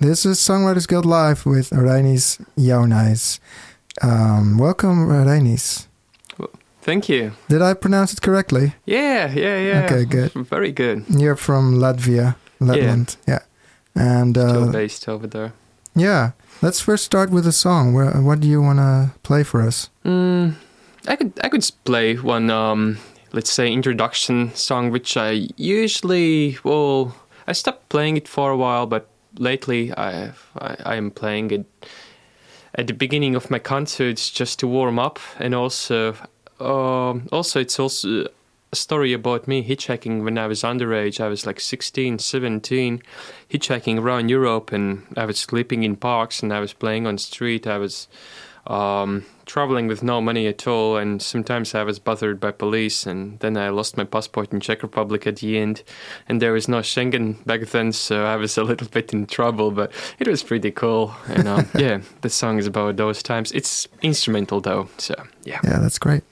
This is Songwriters Guild Live with Reinis Jaunais. Um, welcome, Reinis. Thank you. Did I pronounce it correctly? Yeah, yeah, yeah. Okay, good. Very good. You're from Latvia, Letland. Yeah. And uh, Still based over there. yeah, let's first start with a song. Where, what do you want to play for us? Mm, I could I could play one um let's say introduction song which I usually well I stopped playing it for a while but lately I I, I am playing it at the beginning of my concerts just to warm up and also um also it's also a story about me hitchhiking when I was underage. I was like 16, 17, hitchhiking around Europe, and I was sleeping in parks and I was playing on street. I was um, traveling with no money at all, and sometimes I was bothered by police. And then I lost my passport in Czech Republic at the end, and there was no Schengen back then, so I was a little bit in trouble. But it was pretty cool, and um, yeah, the song is about those times. It's instrumental though, so yeah. Yeah, that's great.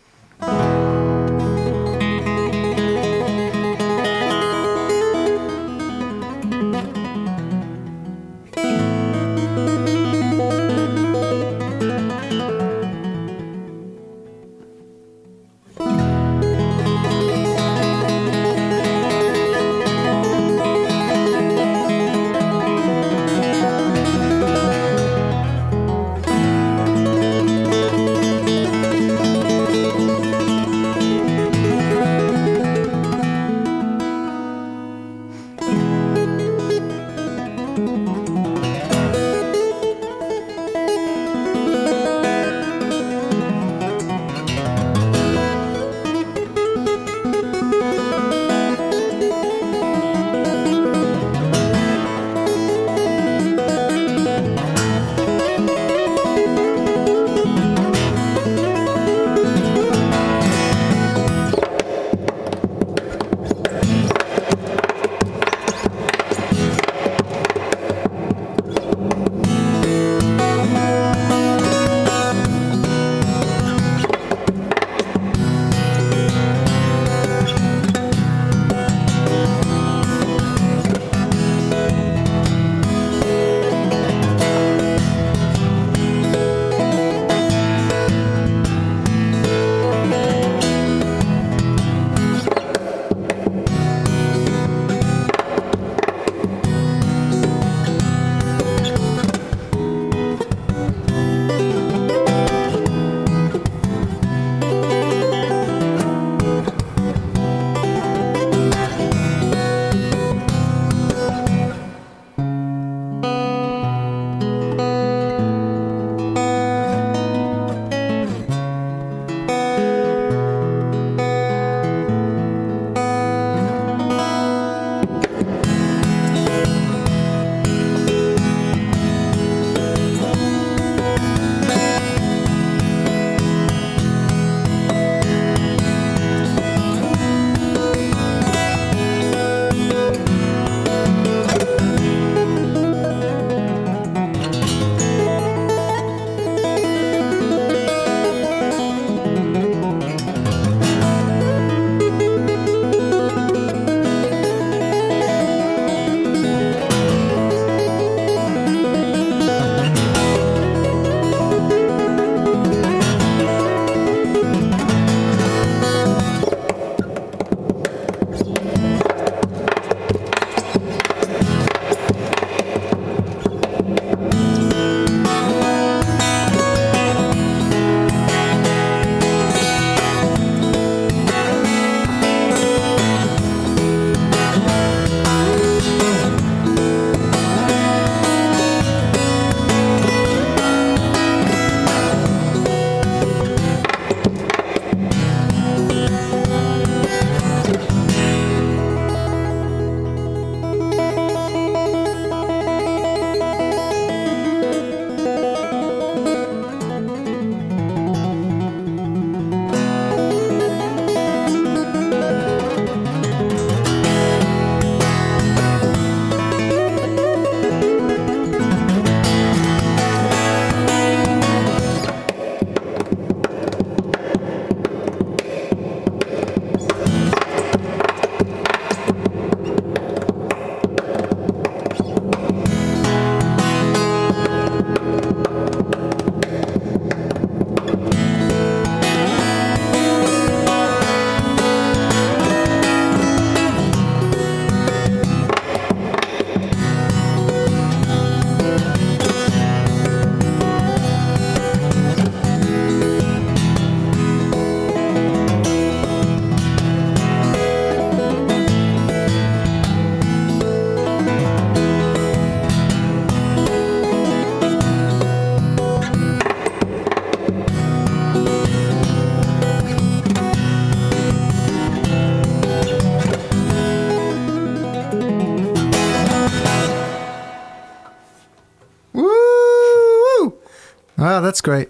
That's great.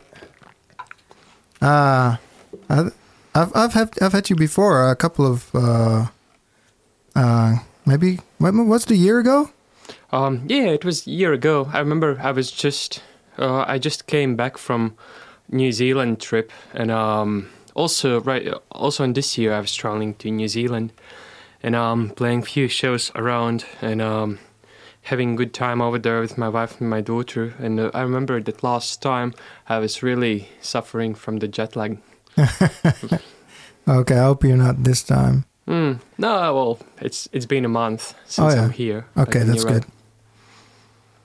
Uh, I've I've had I've had you before a couple of uh, uh, maybe what was it a year ago? Um, yeah, it was a year ago. I remember I was just uh, I just came back from New Zealand trip, and um, also right also in this year I was traveling to New Zealand, and um, playing few shows around, and um, having a good time over there with my wife and my daughter. And uh, I remember that last time I was really suffering from the jet lag. Okay, I hope you're not this time. Mm, no, well, it's it's been a month since Oh, yeah. I'm here. Okay, that's right. good.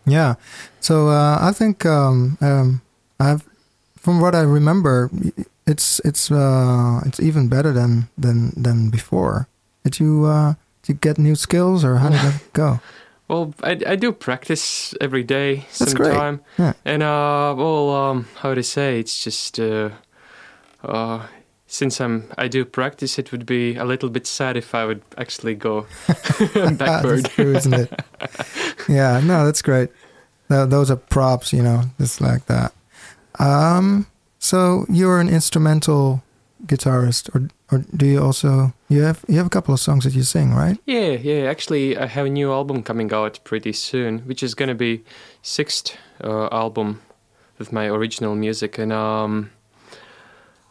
Yeah. So uh, I think um, um, I've, from what I remember, it's it's uh, it's even better than than than before. Did you uh, did you get new skills or how did that go? Well, I, I do practice every day That's great. sometime. Yeah. And uh, well, um, how to say? It's just uh, uh, since I'm I do practice, it would be a little bit sad if I would actually go backward. true, isn't it? yeah. No, that's great. Those are props, you know, just like that. Um. So you're an instrumental guitarist, or or do you also you have you have a couple of songs that you sing, right? Yeah, yeah. Actually, I have a new album coming out pretty soon, which is gonna be sixth uh, album with my original music, and um,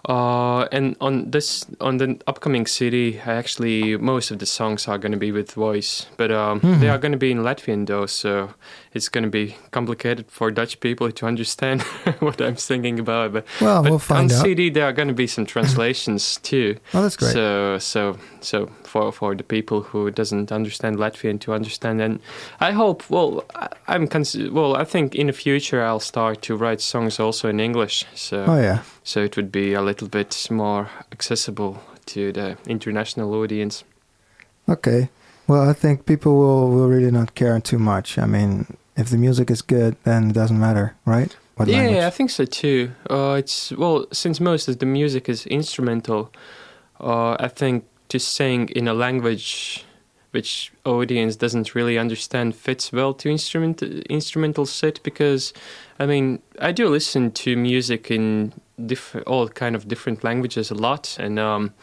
uh, and on this on the upcoming CD, I actually most of the songs are gonna be with voice, but um, Mhm. they are gonna be in Latvian though, so it's gonna be complicated for Dutch people to understand what I'm thinking about. But, Well, but we'll find on out. CD, there are gonna be some translations too. Oh, that's great. So so so for for the people who doesn't understand Latvian to understand, and I hope. Well, I, I'm cons- well. I think in the future I'll start to write songs also in English. So oh yeah. so it would be a little bit more accessible to the international audience. Okay. Well, I think people will will really not care too much. I mean, if the music is good, then it doesn't matter, right? What yeah, language? I think so too. Uh, it's well, since most of the music is instrumental, uh, I think to sing in a language which audience doesn't really understand fits well to instrument instrumental set because, I mean, I do listen to music in different all kind of different languages a lot, and um,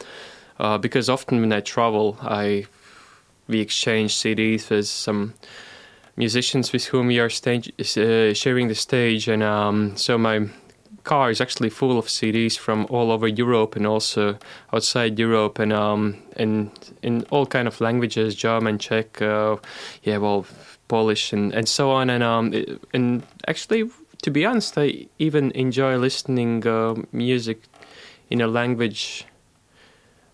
uh, because often when I travel, I we exchange CDs with some musicians with whom we are stage, uh, sharing the stage, and um, so my car is actually full of CDs from all over Europe and also outside Europe, and um, and in all kind of languages, German, Czech, uh, yeah, well, Polish, and, and so on, and um, and actually, to be honest, I even enjoy listening uh, music in a language.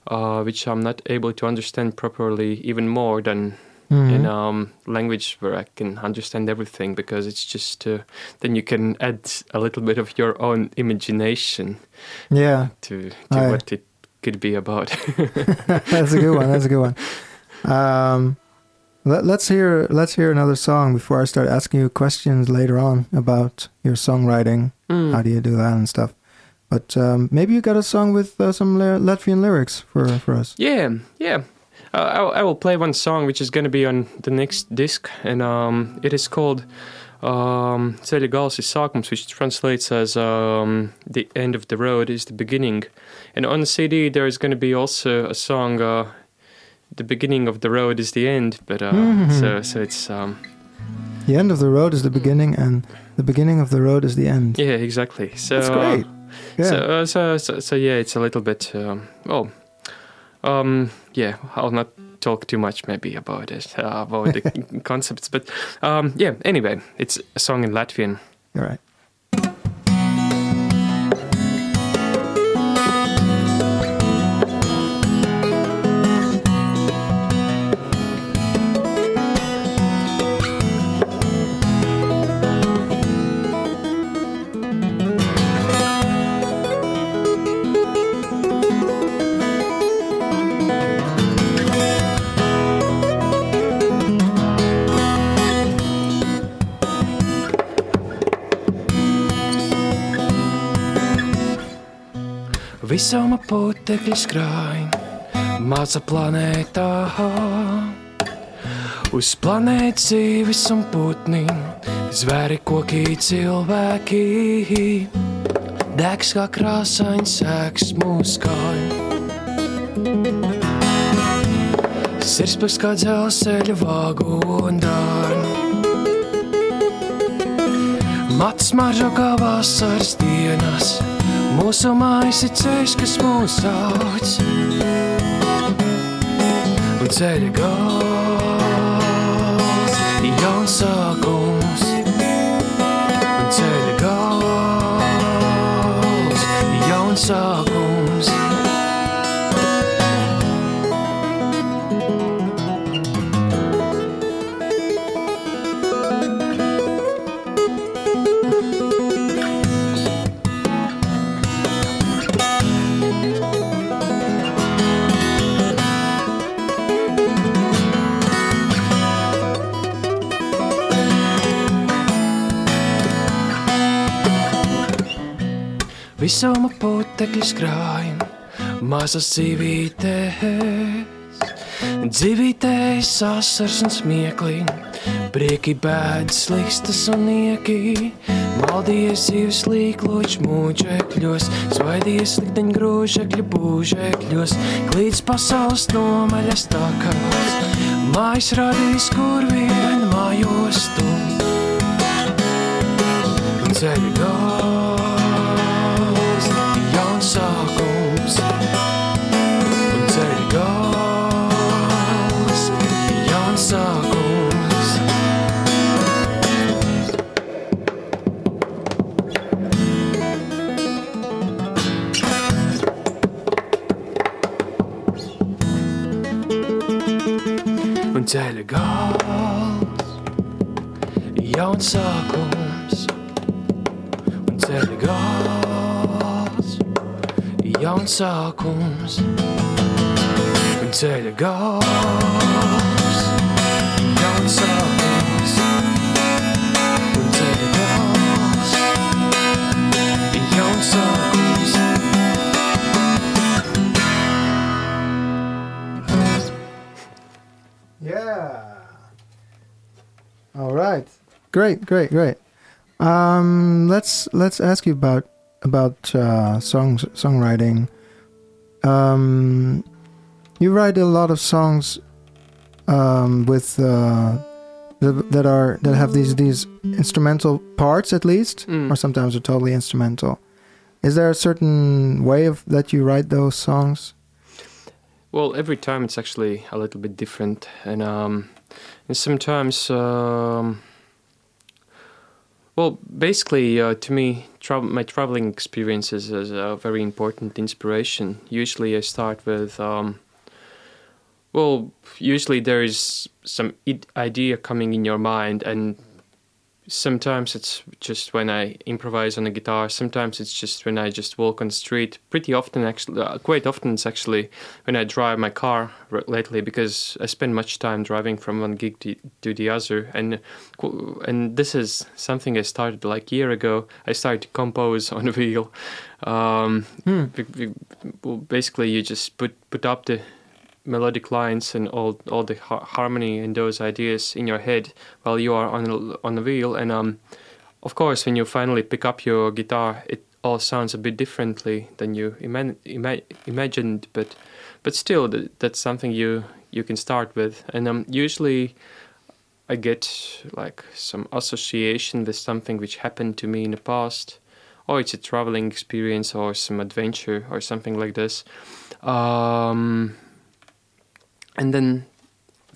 Uh, which I'm not able to understand properly, even more than Mhm. in um, language where I can understand everything because it's just uh, then you can add a little bit of your own imagination yeah, to, to Aye. what it could be about. that's a good one. That's a good one. Um, let, let's hear let's hear another song before I start asking you questions later on about your songwriting. Mm. How do you do that and stuff? But um, maybe you got a song with uh, some Latvian lyrics for for us. Yeah, yeah. Uh, I, I will play one song which is going to be on the next disc, and um, it is called um, Ceļa gals ir sākums, which translates as um, the end of the road is the beginning. And on the CD, there is going to be also a song, uh, the beginning of the road is the end. But uh, Mhm. so so it's um, The end of the road is the beginning, and the beginning of the road is the end. yeah, exactly. So That's great. Yeah. So, uh, so, so, so yeah, it's a little bit. Um, well, um, yeah, I'll not talk too much maybe about it, uh, about the concepts, but um, yeah. Anyway, it's a song in Latvian. You're right. Visuma putekļi skrāj, maza planētā. Uz planētas dzīves un putni Zvēri, koki, cilvēki, degs kā krāsains sēks mūsu kāju. Sirds kā dzelzceļa dārnu. Mats maržo kā vasaras dienas, mūsu mājas ir ceļš, kas mūs sauc. Un ceļa gals, jauns sākums. Visuma putekļi skrāja, mazas dzīvītēs, dzīvītēs asars un smieklī, prieki bēdas, slikstas un nieki, maldījies zivs līkloč mūģekļos, svaidījies likteņu grūžekļu būžekļos, klīdz pasaules nomaļas takās, mājas radīs, kur vien mājos tu. Ceļu gājā ceļa gals, jauns sākums un ceļa gals jauns sākums un ceļa gals. Great, great, great. Um, let's let's ask you about about uh, songs songwriting. Um, you write a lot of songs um, with uh, that are that have these these instrumental parts at least, Mm. or sometimes they're totally instrumental. Is there a certain way of that you write those songs? Well, every time it's actually a little bit different, and um, and sometimes, um, well, basically, uh, to me, tra- my traveling experiences is a very important inspiration. Usually, I start with, um, well, usually there is some id- idea coming in your mind, and sometimes it's just when I improvise on the guitar. Sometimes it's just when I just walk on the street. Pretty often, actually, uh, quite often, it's actually when I drive my car lately because I spend much time driving from one gig to, to the other, and and this is something I started like a year ago. I started to compose on the wheel. Um, Hmm. basically, you just put put up the melodic lines and all all the har- harmony and those ideas in your head while you are on on the wheel. And um of course when you finally pick up your guitar it all sounds a bit differently than you ima- ima- imagined. But but still th- that's something you you can start with. And um usually I get like some association with something which happened to me in the past. Or it's a traveling experience or some adventure or something like this. Um, and then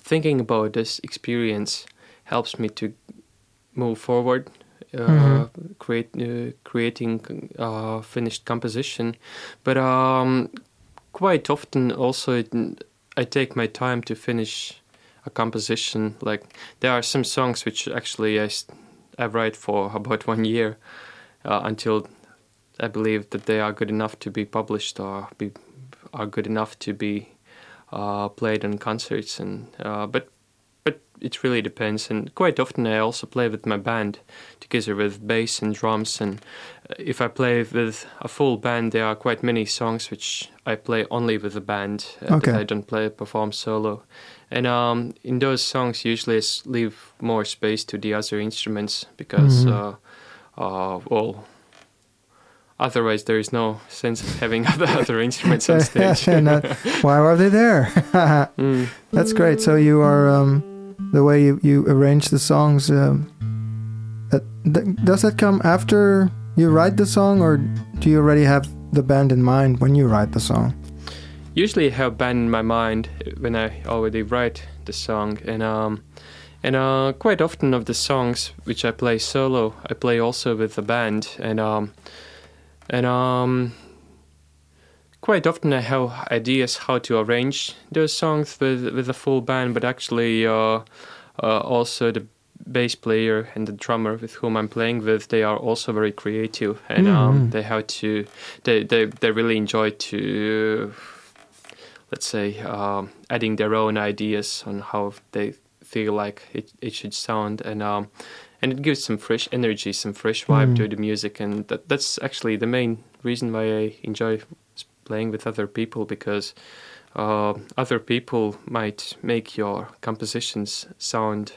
thinking about this experience helps me to move forward uh, Mhm. create uh, creating uh, finished composition but um, quite often also it, i take my time to finish a composition like there are some songs which actually I, I write for about one year uh, until i believe that they are good enough to be published or be are good enough to be played on concerts and uh, but but it really depends and quite often I also play with my band together with bass and drums and uh, if I play with a full band there are quite many songs which I play only with the band uh, Okay. that I don't play perform solo and um, in those songs usually I leave more space to the other instruments because Mhm. uh, uh, well otherwise there is no sense of having other, other instruments on stage why are they there? Mm. That's great. So you are um, the way you, you arrange the songs. Um, uh, th- does that come after you write the song, or do you already have the band in mind when you write the song? usually I have band in my mind when I already write the song, and um, and uh, quite often of the songs which I play solo, I play also with the band, and um, and um, quite often I have ideas how to arrange those songs with with a full band, but actually uh, uh, also the bass player and the drummer with whom I'm playing with, they are also very creative, and um, Mhm. they have to, they they they really enjoy to let's say, um, adding their own ideas on how they feel like it, it should sound, and um, and it gives some fresh energy, some fresh vibe Mm. to the music, and that, that's actually the main reason why I enjoy playing with other people because uh, other people might make your compositions sound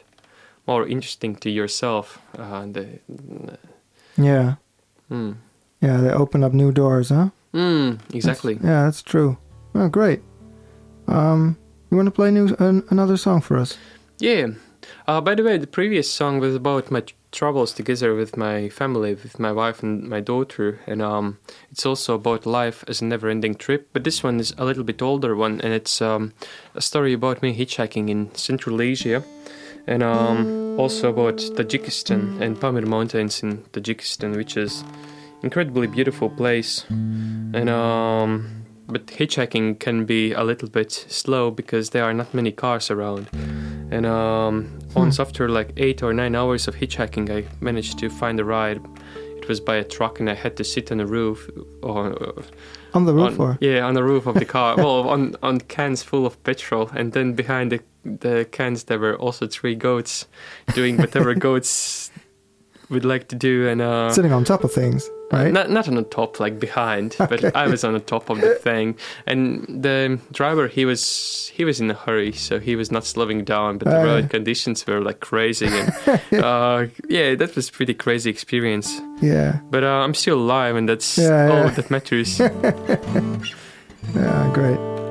more interesting to yourself. Uh, and they, Yeah, mm, yeah. They open up new doors, huh? mm, exactly. That's- yeah, that's true. Oh, great. Um, you want to play new an, another song for us? Yeah. Uh, by the way, the previous song was about my tr- troubles together with my family, with my wife and my daughter, and um, it's also about life as a never-ending trip. But this one is a little bit older one, and it's um, a story about me hitchhiking in Central Asia, and um, also about Tajikistan and Pamir Mountains in Tajikistan, which is incredibly beautiful place, and um, but hitchhiking can be a little bit slow because there are not many cars around. And um, once after like eight or nine hours of hitchhiking, I managed to find a ride. It was by a truck, and I had to sit on the roof, or On the roof, on, or yeah, on the roof of the car. well, on on cans full of petrol, and then behind the the cans there were also three goats doing whatever goats would like to do, and uh, sitting on top of things, right? not not on the top, like behind, Okay. but I was on the top of the thing. And the driver, he was he was in a hurry, so he was not slowing down. But the Uh. road conditions were like crazy, and uh, yeah, that was pretty crazy experience. yeah, But uh, I'm still alive, and that's Yeah, all yeah. that matters. yeah, great.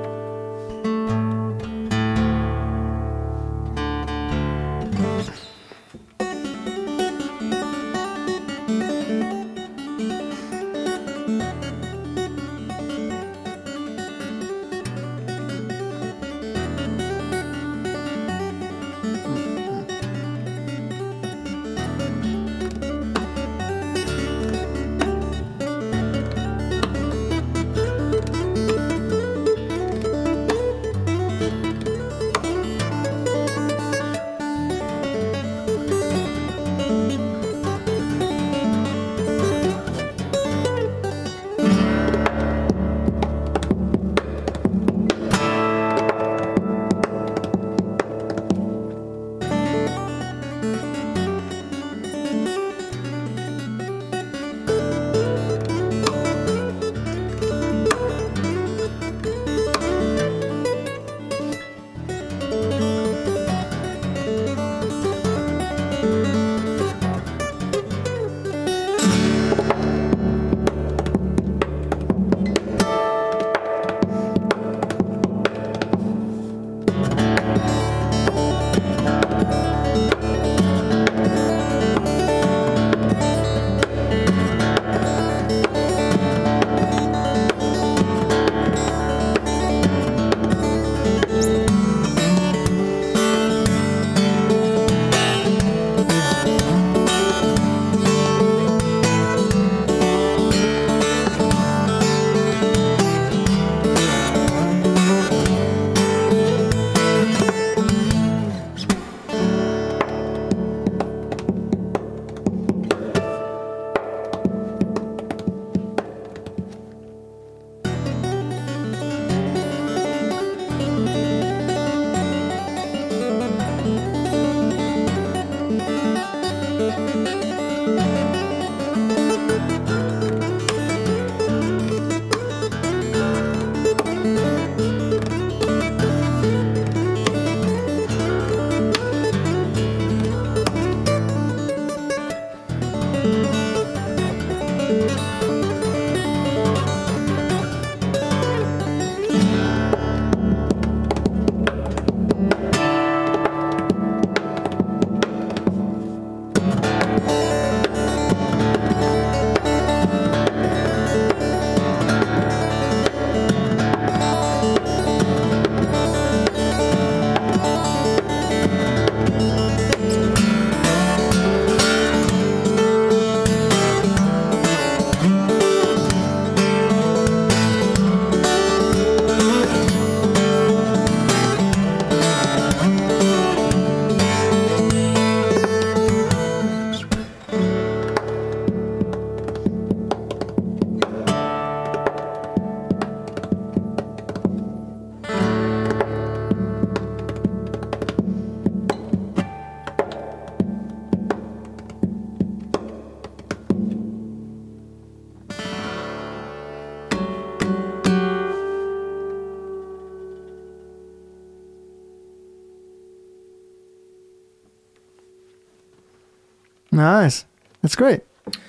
That's great.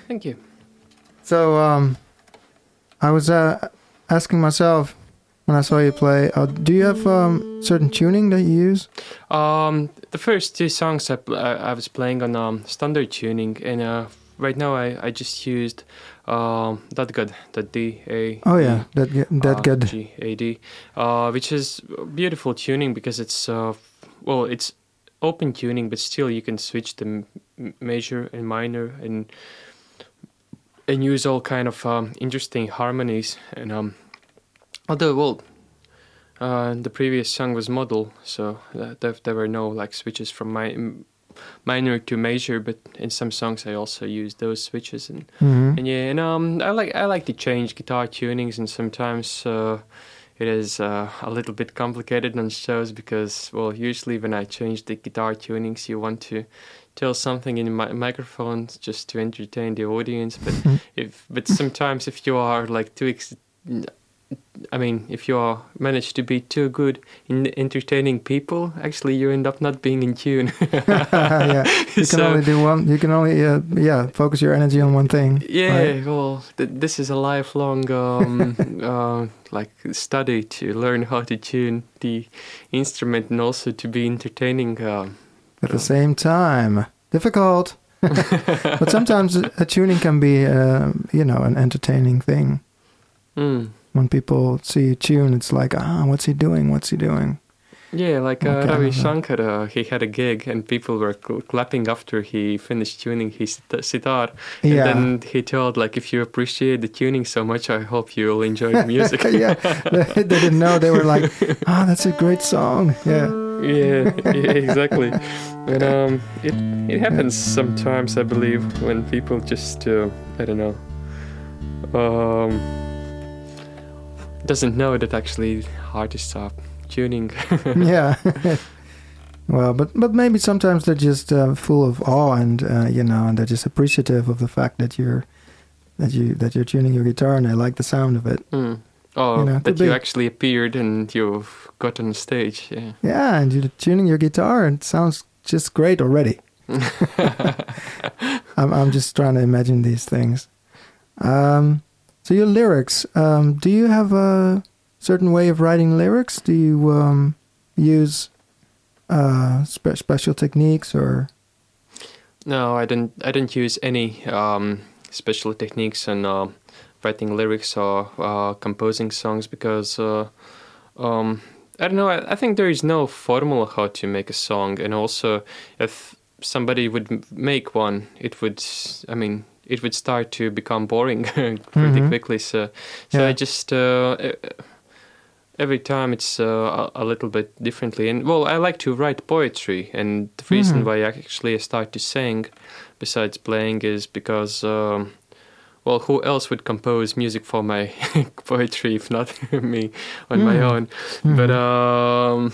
Thank you. So um, I was uh, asking myself when I saw you play. Uh, do you have um, certain tuning that you use? Um, the first two songs I, I, I was playing on um, standard tuning, and uh, right now I, I just used um, that good, that D A. Oh yeah, that that uh, good. G A D, uh, which is beautiful tuning because it's uh, well, it's open tuning, but still you can switch the major and minor and and use all kind of um, interesting harmonies. And um, although well, uh, the previous song was model, so uh, there, there were no like switches from my m- minor to major, but in some songs I also use those switches and hmm and yeah, and um, I like I like to change guitar tunings, and sometimes uh, it is uh, a little bit complicated on shows because, well, usually when I change the guitar tunings, you want to tell something in my microphone just to entertain the audience. But if but sometimes if you are like too, ex- I mean, if you are managed to be too good in entertaining people, actually you end up not being in tune. yeah, you can So- only do one. You can only uh, yeah focus your energy on one thing. Yeah, right? well, th- this is a lifelong um, uh, like study to learn how to tune the instrument and also to be entertaining. Uh, At the same time, difficult. but sometimes a a tuning can be uh, you know an entertaining thing. mm. When people see a tune, it's like ah, what's he doing? What's he doing? Yeah, like uh, Ravi. Shankar, uh, he had a gig and people were cl- clapping after he finished tuning his sit- sitar. And Yeah. then he told, like, if you appreciate the tuning so much, I hope you'll enjoy the music. yeah, they, they didn't know. They were like, "Ah, that's a great song." Yeah, yeah, yeah, exactly. Um, it it happens sometimes, I believe, when people just uh, I don't know, um, doesn't know that actually hard to stop tuning. yeah. well, but but maybe sometimes they're just uh, full of awe, and uh, you know, and they're just appreciative of the fact that you're that you that you're tuning your guitar, and they like the sound of it. Mm. Or You know, that you actually appeared and you've got on stage. Yeah. Yeah, and you're tuning your guitar, and it sounds just great already. I'm I'm just trying to imagine these things. Um, so your lyrics, um, do you have a certain way of writing lyrics? Do you um, use uh, spe- special techniques or? No, I didn't. I didn't use any um, special techniques in uh, writing lyrics or uh, composing songs because uh, um, I don't know. I, I think there is no formula how to make a song, and also if somebody would make one, it would. I mean, it would start to become boring pretty Mhm. quickly. So, so Yeah. I just. Uh, Every time it's uh, a, little bit differently, and well, I like to write poetry, and the reason Mhm. why I actually start to sing, besides playing, is because um, well, who else would compose music for my poetry if not me on my Mm. own? But um,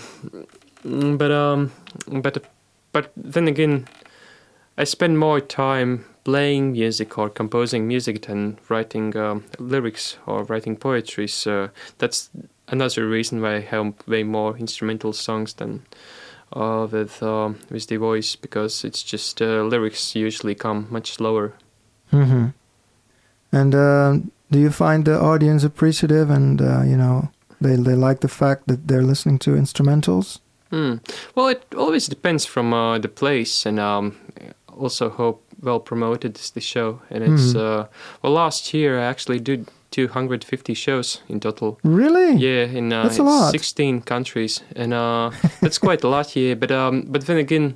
mm, but um, but but then again, I spend more time playing music or composing music than writing um, lyrics or writing poetry. So that's another reason why I have way more instrumental songs than uh, with um, with the voice because it's just uh, lyrics usually come much slower. hmm And um, do you find the audience appreciative and uh, you know they they like the fact that they're listening to instrumentals? Hmm. Well, it always depends from uh, the place and um, also how well promoted is the show. And it's Mhm. uh, well, last year I actually did 250 shows in total. Really? Yeah, in uh, That's a lot. 16 countries, and uh, that's quite a lot. Yeah, but um, but then again.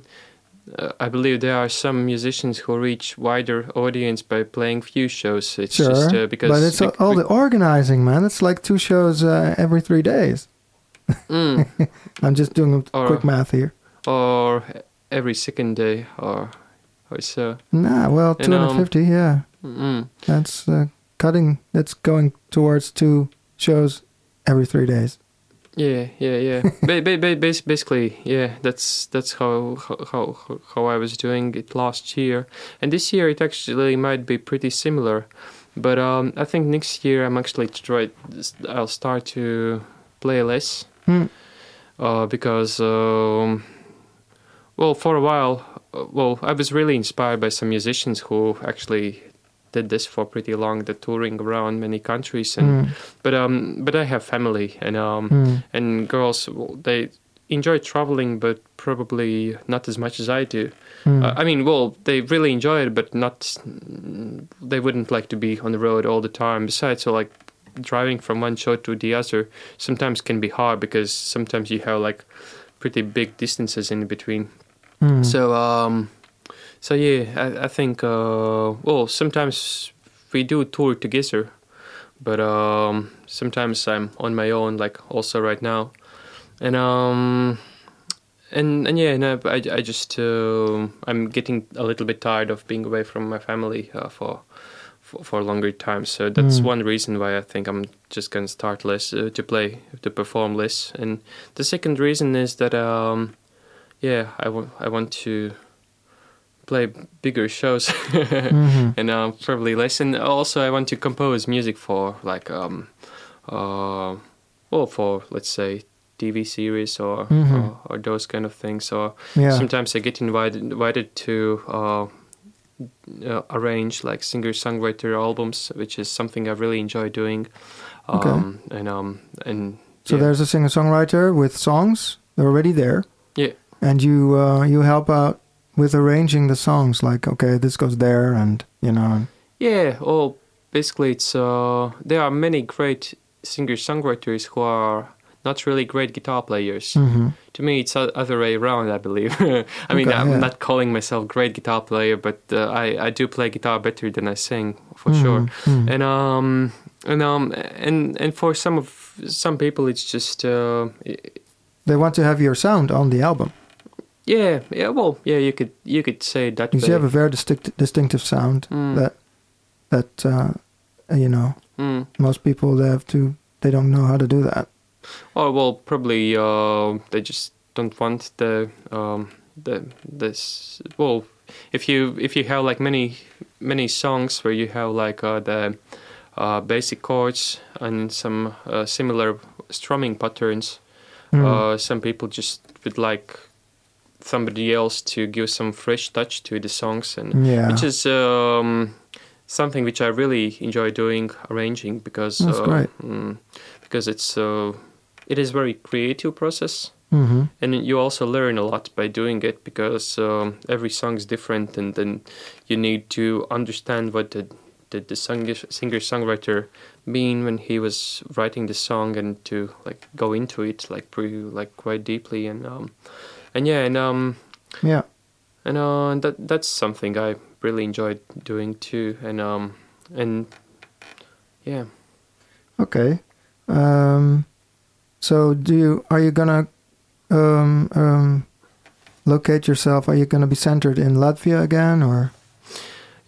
Uh, I believe there are some musicians who reach wider audience by playing few shows. It's Sure, just uh, because but it's all the organizing, man. It's like two shows uh, every three days. Mm, I'm just doing a Or- quick math here. or every second day, or or so. Nah, well, um, 250, yeah. Mm. That's uh, cutting. That's going towards two shows every three days. Yeah, yeah, yeah. ba- ba- ba- bas- basically, yeah. That's that's how, how how how I was doing it last year, and this year it actually might be pretty similar. But um, I think next year I'm actually try. I'll start to play less, Hmm. uh, because um, well, for a while well, I was really inspired by some musicians who actually did this for pretty long, the touring around many countries. And Mm. but um, but I have family and um, Mm. and girls well, they enjoy traveling, but probably not as much as I do. Mm. Uh, I mean, well, they really enjoy it, but not. They wouldn't like to be on the road all the time. Besides, so like driving from one show to the other sometimes can be hard because sometimes you have like pretty big distances in between. Mm. So um, so yeah, I, I think uh, well sometimes we do tour together, but um, sometimes I'm on my own, like also right now, and um, and and yeah, no, I I just uh, I'm getting a little bit tired of being away from my family uh, for. For, for longer time, so that's Mm. one reason why I think I'm just gonna start less uh, to play to perform less. And the second reason is that um, yeah, I wa- I want to play bigger shows Mhm. and uh, probably less. And also, I want to compose music for like um, uh, well, for let's say TV series or Mhm. or, or those kind of things. Or Yeah. sometimes I get invited invited to. Uh, uh, arrange like singer songwriter albums, which is something I really enjoy doing. Okay. Um, and um and So yeah. there's a singer songwriter with songs. They're already there. And you uh, you help out with arranging the songs. Like okay, this goes there, and you know. Yeah, well, basically, it's uh, there are many great singer-songwriters who are not really great guitar players. hmm To me, it's the other way around. I believe. I mean, Okay, I'm yeah. not calling myself great guitar player, but uh, I I do play guitar better than I sing for sure. Mhm. And um and um and and for some of some people, it's just uh, They want to have your sound on the album yeah yeah well yeah you could you could say that because you have a very distinct, distinctive sound Mm. that that uh, you know Mm. most people they have to they don't know how to do that. Oh well, probably uh, they just don't want the um, the this. Well, if you if you have like many many songs where you have like uh, the uh, basic chords and some uh, similar strumming patterns, Mm. uh, some people just would like somebody else to give some fresh touch to the songs and yeah. which is um, something which I really enjoy doing, arranging because uh, mm, because it's uh, it is very creative process, hmm and you also learn a lot by doing it because um, every song is different, and then you need to understand what the the, the singer singer songwriter mean when he was writing the song, and to like go into it like pretty like quite deeply, and um, and yeah, and um, Yeah. and uh, that that's something I really enjoyed doing too, and um, and yeah, Okay. Um, so do you are you gonna um, um, locate yourself? Are you gonna be centered in Latvia again, or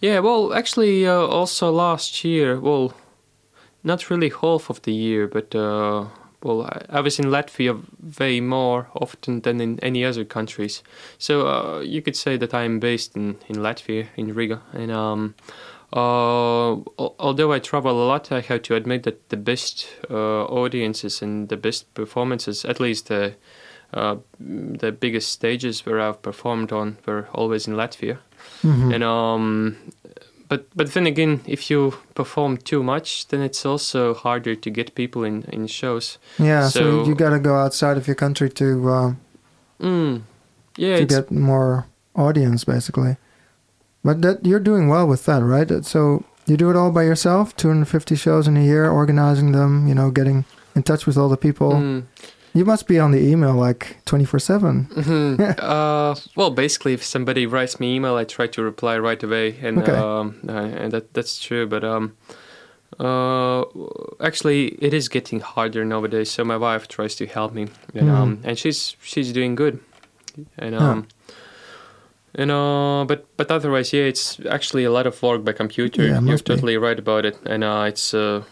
yeah. Well, actually, uh, also last year, well, not really half of the year, but uh, well, I, I was in Latvia way more often than in any other countries. So uh, you could say that I'm based in in Latvia, in Riga, and um. Uh, although I travel a lot, I have to admit that the best uh, audiences and the best performances, at least the uh, the biggest stages where I've performed on, were always in Latvia. Mhm. And um, but but then again, if you perform too much, then it's also harder to get people in in shows. yeah? So, so- you gotta go outside of your country to uh, Mm. Yeah, to get more audience, basically. But that you're doing well with that, right? So you do it all by yourself, 250 shows in a year, organizing them, you know, getting in touch with all the people. Mm. You must be on the email like 24 7. Mhm. uh, well, basically, if somebody writes me email, I try to reply right away, and Okay. um, and that that's true. But um, uh, actually, it is getting harder nowadays. So my wife tries to help me, and Mm. um, and she's she's doing good, and um. And uh, but but otherwise, yeah, it's actually a lot of work by computer. Yeah, You're be. totally right about it, and uh, it's uh,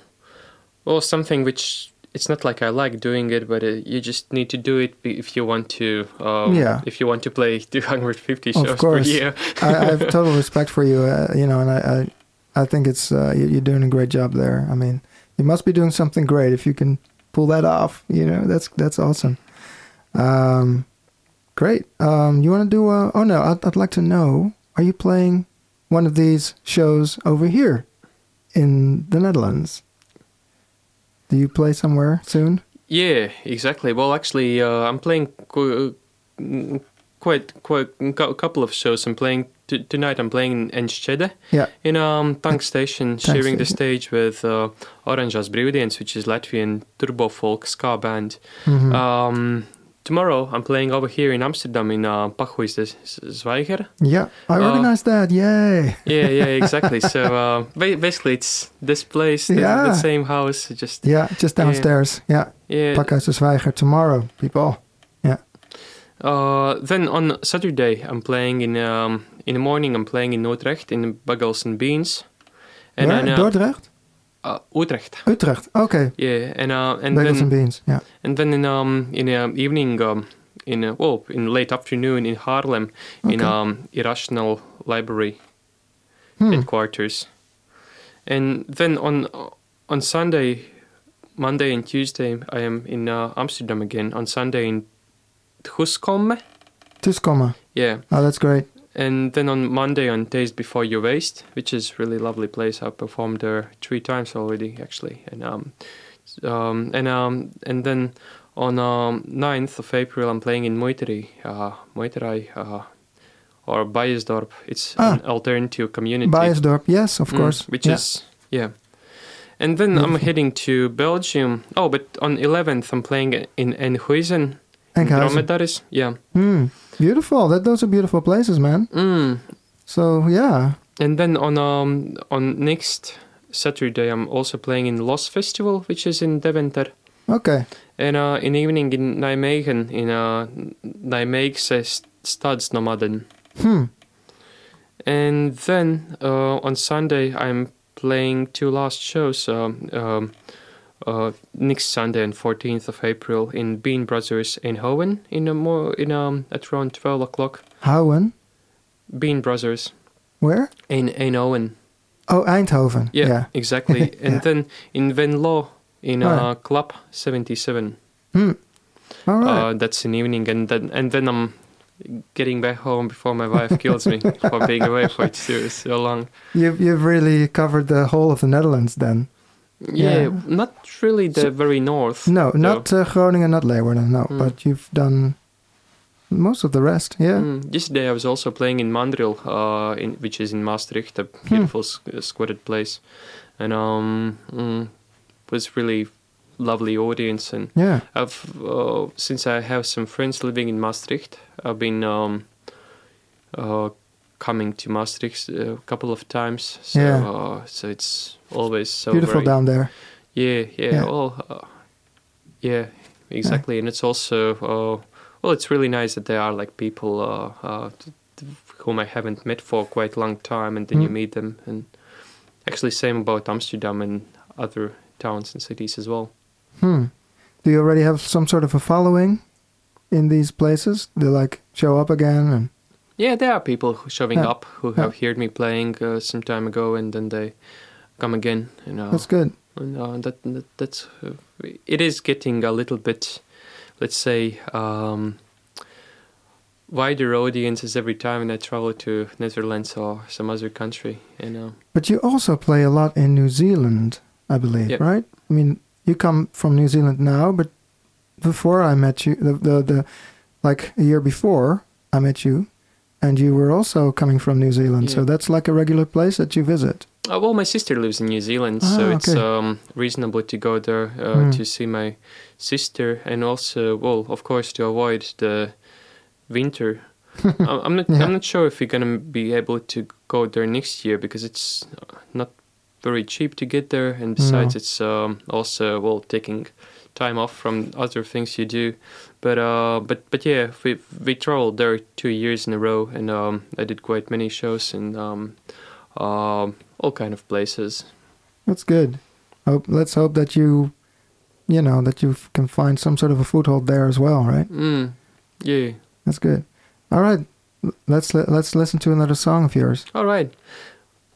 well something which it's not like I like doing it, but uh, you just need to do it if you want to. Um, Yeah. If you want to play 250 Of shows per year. I, I have total respect for you, uh, you know, and I, I, I think it's uh, you- you're doing a great job there. I mean, you must be doing something great if you can pull that off. You know, that's that's awesome. Um, Great. Um, you want to do? A, oh no, I'd, I'd like to know. Are you playing one of these shows over here in the Netherlands? Do you play somewhere soon? Yeah, exactly. Well, actually, uh, I'm playing qu- uh, quite quite a couple of shows. I'm playing t- tonight. I'm playing in Enschede Yeah. in um Tank Station, Tank sharing the Station. stage with uh, Oranžas Brīvdienas, which is Latvian turbo folk ska band. Mhm. Um, tomorrow I'm playing over here in Amsterdam in uh, Pakhuis de Zwijger. yeah, I uh, organized that. Yay! Yeah, yeah, exactly. so uh, ba- basically, it's this place, the, Yeah. the same house. Just Yeah, just downstairs. Yeah, yeah. Zwijger tomorrow, people. Uh, then on Saturday, I'm playing in um, in the morning. I'm playing in Utrecht in Bagels and Beans. And Where? then uh, Dordrecht? Uh, Utrecht. Utrecht. Okay. Yeah, and uh, and Bagels and then beans. Yeah. and then in um in the evening um in uh, well in late afternoon in Haarlem in um Irrational Library Hmm. headquarters, and then on on Sunday, Monday and Tuesday I am in uh, Amsterdam again. On Sunday in Huskomme, Tuskomme. yeah. Oh, that's great. And then on Monday, on Days Before Your Waste, which is really lovely place. I performed there three times already, actually. And um, um, and um, and then on um, 9th of April, I'm playing in Muiteri, uh, uh, or Bajesdorp. It's Ah. an alternative community. Bajesdorp. Yes, of Mm, course. which Yeah. is yeah. And then I'm heading to Belgium. Oh, but on 11th, I'm playing in Enkhuizen. Dromedaris. Yeah. Hmm. Beautiful. That those are beautiful places, man. Mm. So yeah. And then on um on next Saturday I'm also playing in Los Festival, which is in Deventer. Okay. And uh, in evening in Nijmegen, in uh, Nijmeegse st- Stadsnomaden. Hmm. And then uh, on Sunday I'm playing two last shows. Um, um, uh, next Sunday and 14th of April in Bean Brothers in Hoven in a more in um at around 12 o'clock. Houen. Bean Brothers Where? in in. Oh, Eindhoven. Yeah, Yeah. exactly. And then in Venlo, in uh, yeah. Club 77. Hmm. All right. Uh, that's an evening, and then and then I'm getting back home before my wife kills me for being away for so, so long. you've you've really covered the whole of the Netherlands then. Yeah, Yeah. not really the So- very north. No, though. not uh, Groningen, not Leeuwarden. No, Hmm. but you've done most of the rest. Yeah. Mm, yesterday I was also playing in Mandril, uh, in, which is in Maastricht, a beautiful s- uh, squatted place, and um, mm, was really lovely audience and Yeah. I've uh, since I have some friends living in Maastricht, I've been um, uh, coming to Maastricht a couple of times. So, Yeah. uh, so it's always so Beautiful very, down there. Yeah, yeah, Yeah. Well, uh, yeah, exactly. And it's also uh, well, it's really nice that there are like people uh, uh, whom I haven't met for quite a long time, and then you Mm. meet them. And actually, same about Amsterdam and other towns and cities as well. Hmm. Do you already have some sort of a following in these places? They like show up again and Yeah, there are people showing Yeah. up who Yeah. have heard me playing uh, some time ago, and then they come again. You know, that's good. and uh, that, that that's uh, it is getting a little bit, let's say, um, wider audiences every time when I travel to Netherlands or some other country. You know, But you also play a lot in New Zealand, I believe, Yep. right? I mean, you come from New Zealand now, but before I met you, the, the the like a year before I met you, and you were also coming from New Zealand. So that's like a regular place that you visit. uh, well, my sister lives in New Zealand, Ah, so it's um, reasonable to go there uh, Hmm. to see my sister, and also, well, of course, to avoid the winter I'm not. Yeah. I'm not sure if we're gonna be able to go there next year because it's uh, not very cheap to get there, and besides, No. it's um, also well taking time off from other things you do. But uh, but but yeah, we we traveled there two years in a row, and um, I did quite many shows in um, um, all kind of places. That's good. Hope, let's hope that you, you know, that you can find some sort of a foothold there as well, right? Mm, yeah. That's good. All right, let's let's listen to another song of yours. All right.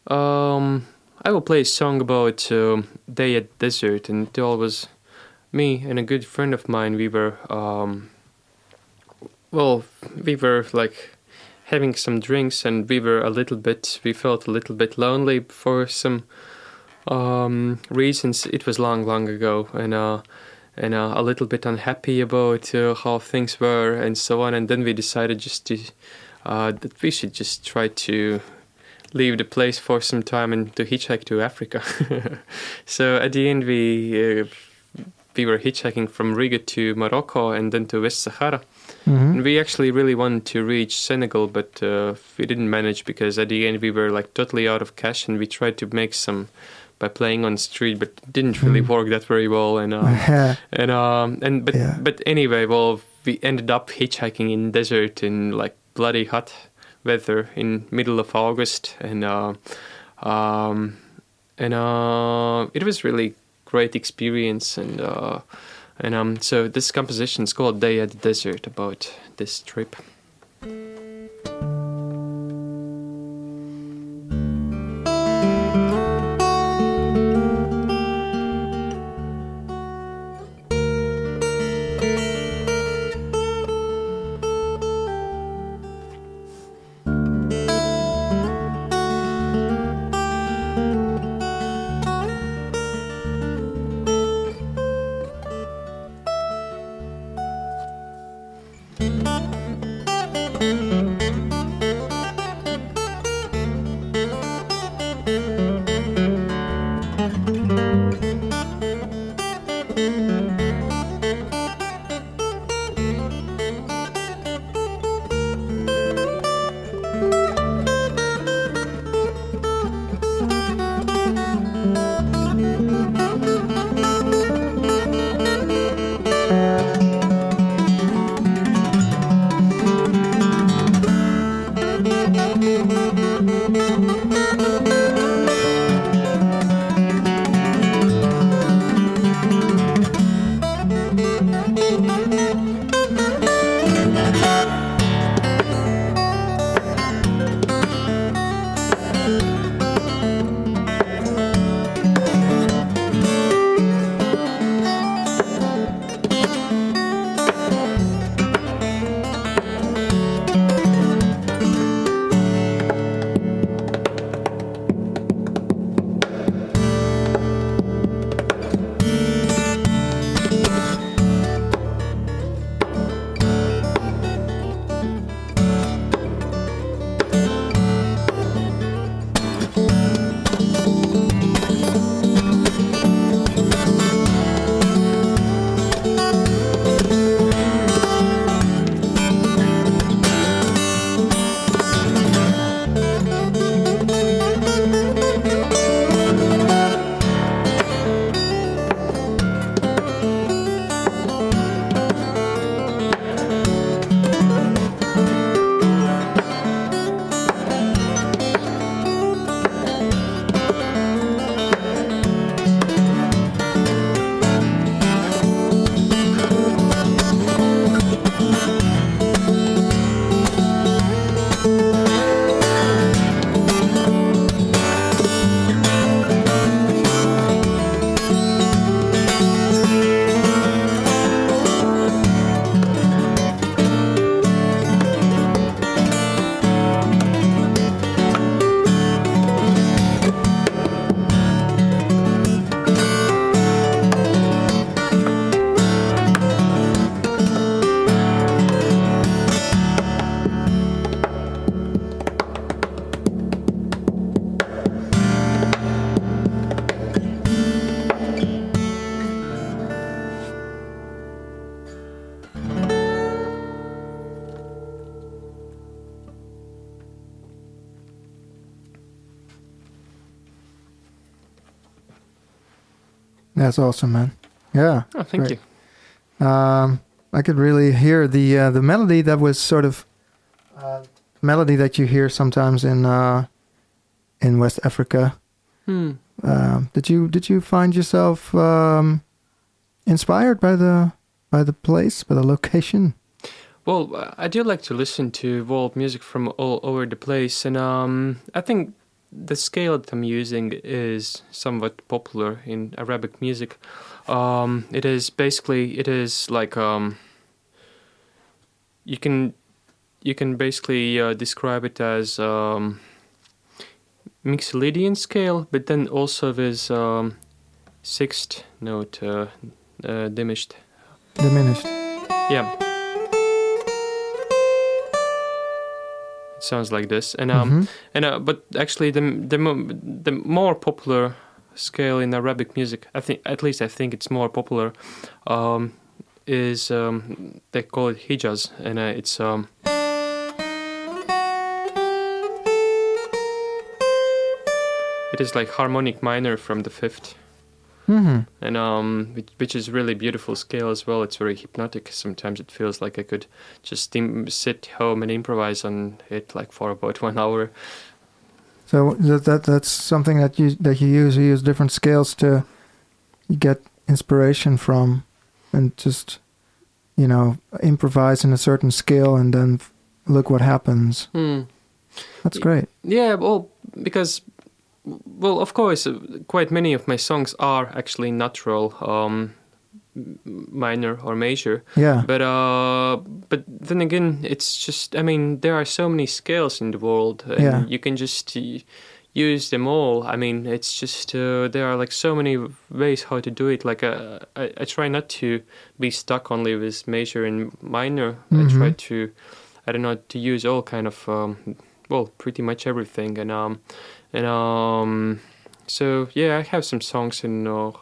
Um, I will play a song about um, day at desert, and it always was me and a good friend of mine. We were um, well, we were like having some drinks, and we were a little bit. We felt a little bit lonely for some um, reasons. It was long, long ago, and uh, and uh, a little bit unhappy about uh, how things were and so on. And then we decided just to uh, that we should just try to leave the place for some time and to hitchhike to Africa. so at the end, we uh, we were hitchhiking from Riga to Morocco and then to West Sahara. Mhm. And we actually really wanted to reach Senegal, but uh, we didn't manage because at the end we were like totally out of cash, and we tried to make some by playing on the street, but didn't really Mm. work that very well. And uh, and um and but Yeah. but anyway, well, we ended up hitchhiking in desert in like bloody hot weather in middle of August, and uh, um and uh it was really great experience and uh and um so this composition is called Day at the Desert about this trip. That's awesome, man. Yeah. Oh, thank Great. you. Um, I could really hear the uh, the melody that was sort of uh, melody that you hear sometimes in uh, in West Africa. Hmm. Um, did you did you find yourself um, inspired by the by the place, by the location? Well, I do like to listen to world music from all over the place, and um, I think the scale that I'm using is somewhat popular in Arabic music. Um, it is basically it is like um, you can you can basically uh, describe it as um, Mixolydian scale, but then also with um, sixth note uh, uh, diminished. Diminished. Yeah. Sounds like this, and um, Mhm. and uh, but actually the the the more popular scale in Arabic music, I think at least I think it's more popular, um, is um, they call it Hijaz, and uh, it's um. It is like harmonic minor from the fifth, Mhm. and um, which, which is really beautiful scale as well. It's very hypnotic. Sometimes it feels like I could just im- sit home and improvise on it like for about one hour. So that, that that's something that you that you use. You use different scales to get inspiration from, and just you know improvise in a certain scale, and then look what happens. Hmm. That's great. Yeah, well, because, well, of course, uh, quite many of my songs are actually natural, um, minor or major. Yeah. But uh, but then again, it's just I mean there are so many scales in the world, and Yeah. you can just use them all. I mean, it's just uh, there are like so many ways how to do it. Like uh, I I try not to be stuck only with major and minor. I try Mhm. to I don't know to use all kind of um, well pretty much everything and um and um so yeah I have some songs in uh,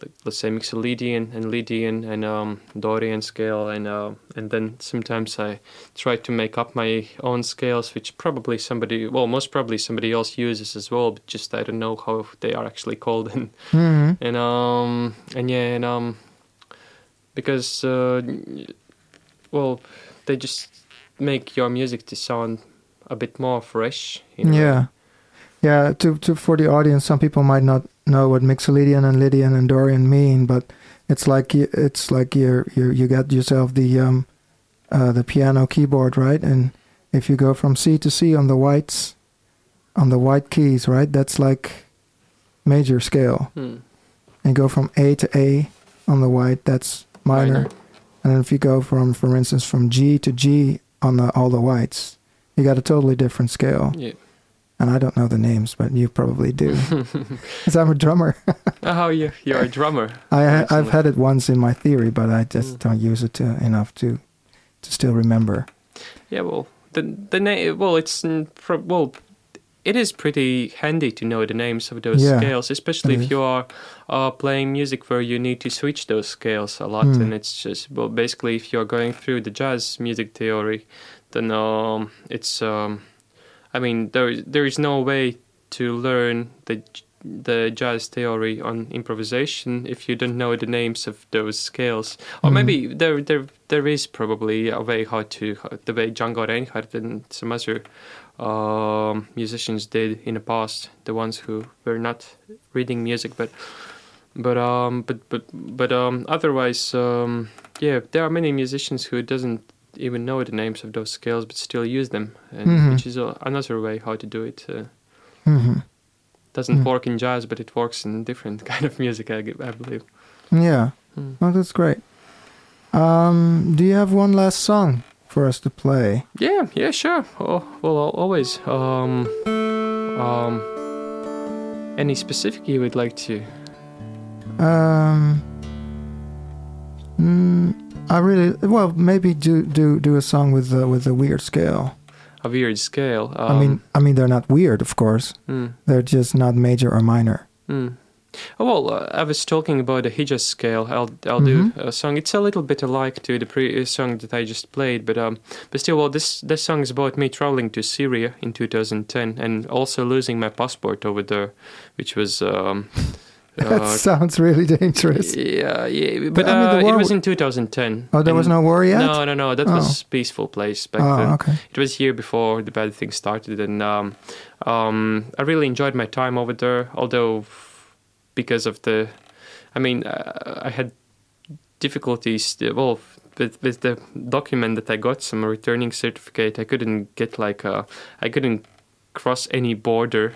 like let's say Mixolydian and Lydian and um, Dorian scale, and uh, and then sometimes I try to make up my own scales, which probably somebody, well, most probably somebody else uses as well, but just I don't know how they are actually called, and hmm and um and yeah, and um because uh, well, they just make your music to sound a bit more fresh. a way. Yeah. Yeah. To to for the audience, some people might not know what Mixolydian and Lydian and Dorian mean, but it's like you, it's like you you you got yourself the um uh, the piano keyboard right, and if you go from C to C on the whites on the white keys, right, that's like major scale, Hmm. and go from A to A on the white, that's minor. Minor. And then if you go from, for instance, from G to G on the, all the whites, you got a totally different scale. Yeah. And I don't know the names, but you probably do, because I'm a drummer. oh, you you're a drummer. I Excellent. I've had it once in my theory, but I just Mm. don't use it to, enough to to still remember. Yeah, well, the the name. Well, it's mm, well, it is pretty handy to know the names of those Yeah, scales, especially if is. you are uh, playing music where you need to switch those scales a lot. Hmm. And it's just well, basically, if you're going through the jazz music theory, then um, it's. Um, I mean, there is there is no way to learn the the jazz theory on improvisation if you don't know the names of those scales. Or Mhm. maybe there there there is probably a way how to the way Django Reinhardt and some other um, musicians did in the past, the ones who were not reading music, but but um but but but um otherwise um yeah there are many musicians who doesn't even know the names of those scales but still use them and Mhm. which is another way how to do it uh, hmm doesn't Mm. work in jazz but it works in different kind of music I believe Yeah. Oh, that's great. Um, do you have one last song for us to play? Yeah, yeah, sure. Oh, well, always. Um, um, any specific you would like to? Um, mm, I really well maybe do do do a song with uh, with a weird scale. A weird scale. Um, I mean, I mean they're not weird, of course. mm, They're just not major or minor. mm. Oh, well, uh, I was talking about the Hijaz scale. I'll I'll Mhm. do a song. It's a little bit alike to the previous song that I just played, but um, but still, well, this this song is about me traveling to Syria in 2010 and also losing my passport over there, which was um. That uh, sounds really dangerous. Yeah, yeah, but I mean, the uh, war it was in 2010. Oh, there was no war yet. No, no, no. That Oh. was peaceful place back oh, then. okay. It was here before the bad things started, and um, um, I really enjoyed my time over there. Although, because of the, I mean, uh, I had difficulties. uh, Well, with, with the document that I got, some returning certificate, I couldn't get like a, I couldn't cross any border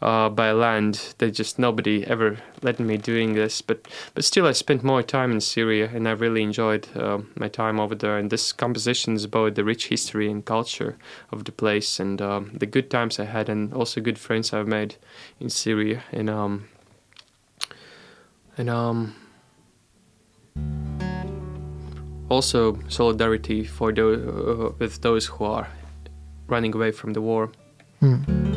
uh, by land. They just nobody ever let me doing this, but but still I spent more time in Syria, and I really enjoyed uh, my time over there. And this composition is about the rich history and culture of the place, and um, the good times I had, and also good friends I've made in Syria, and um, and um. Also, solidarity for those, uh, with those who are running away from the war. Hmm.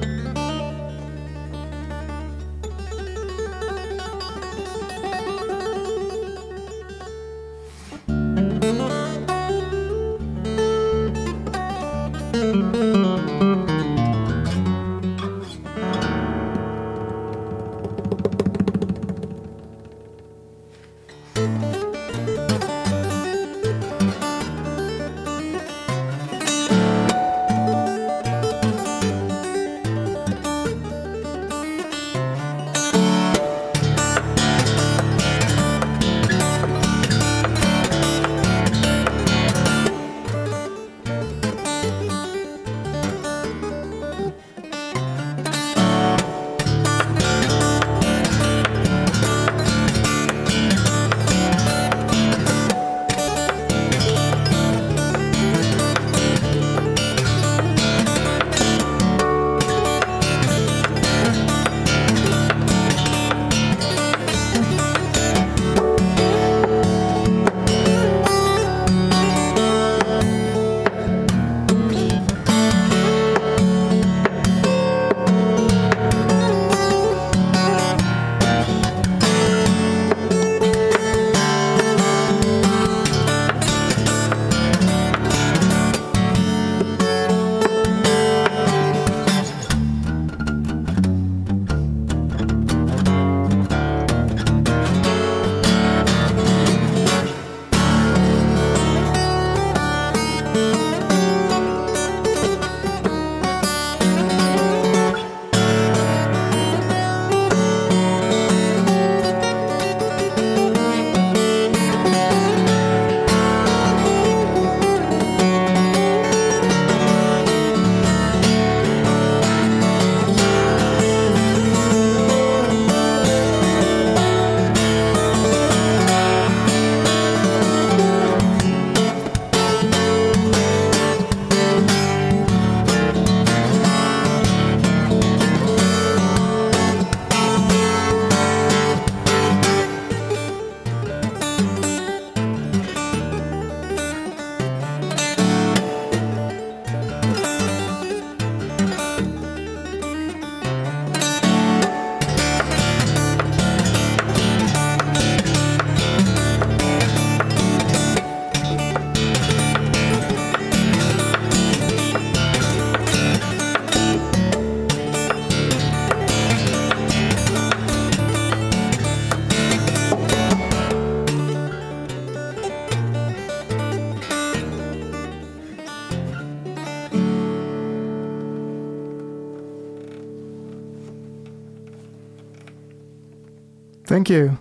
You.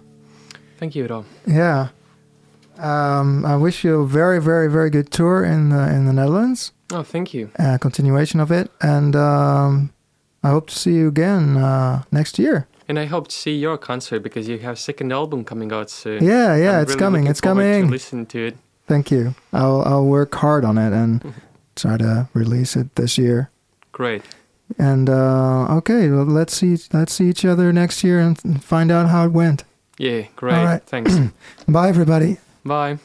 Thank you, Rob. Yeah. Um, I wish you a very, very, very good tour in the, in the Netherlands. Oh, thank you. Uh, continuation of it, and um, I hope to see you again uh, next year. And I hope to see your concert because you have second album coming out soon. Yeah, yeah, I'm it's really coming. It's coming. To listen to it. Thank you. I'll I'll work hard on it and try to release it this year. Great. And uh, okay, well, let's see let's see each other next year and find out how it went. Yeah, great. All right. Thanks. Bye, everybody. Bye.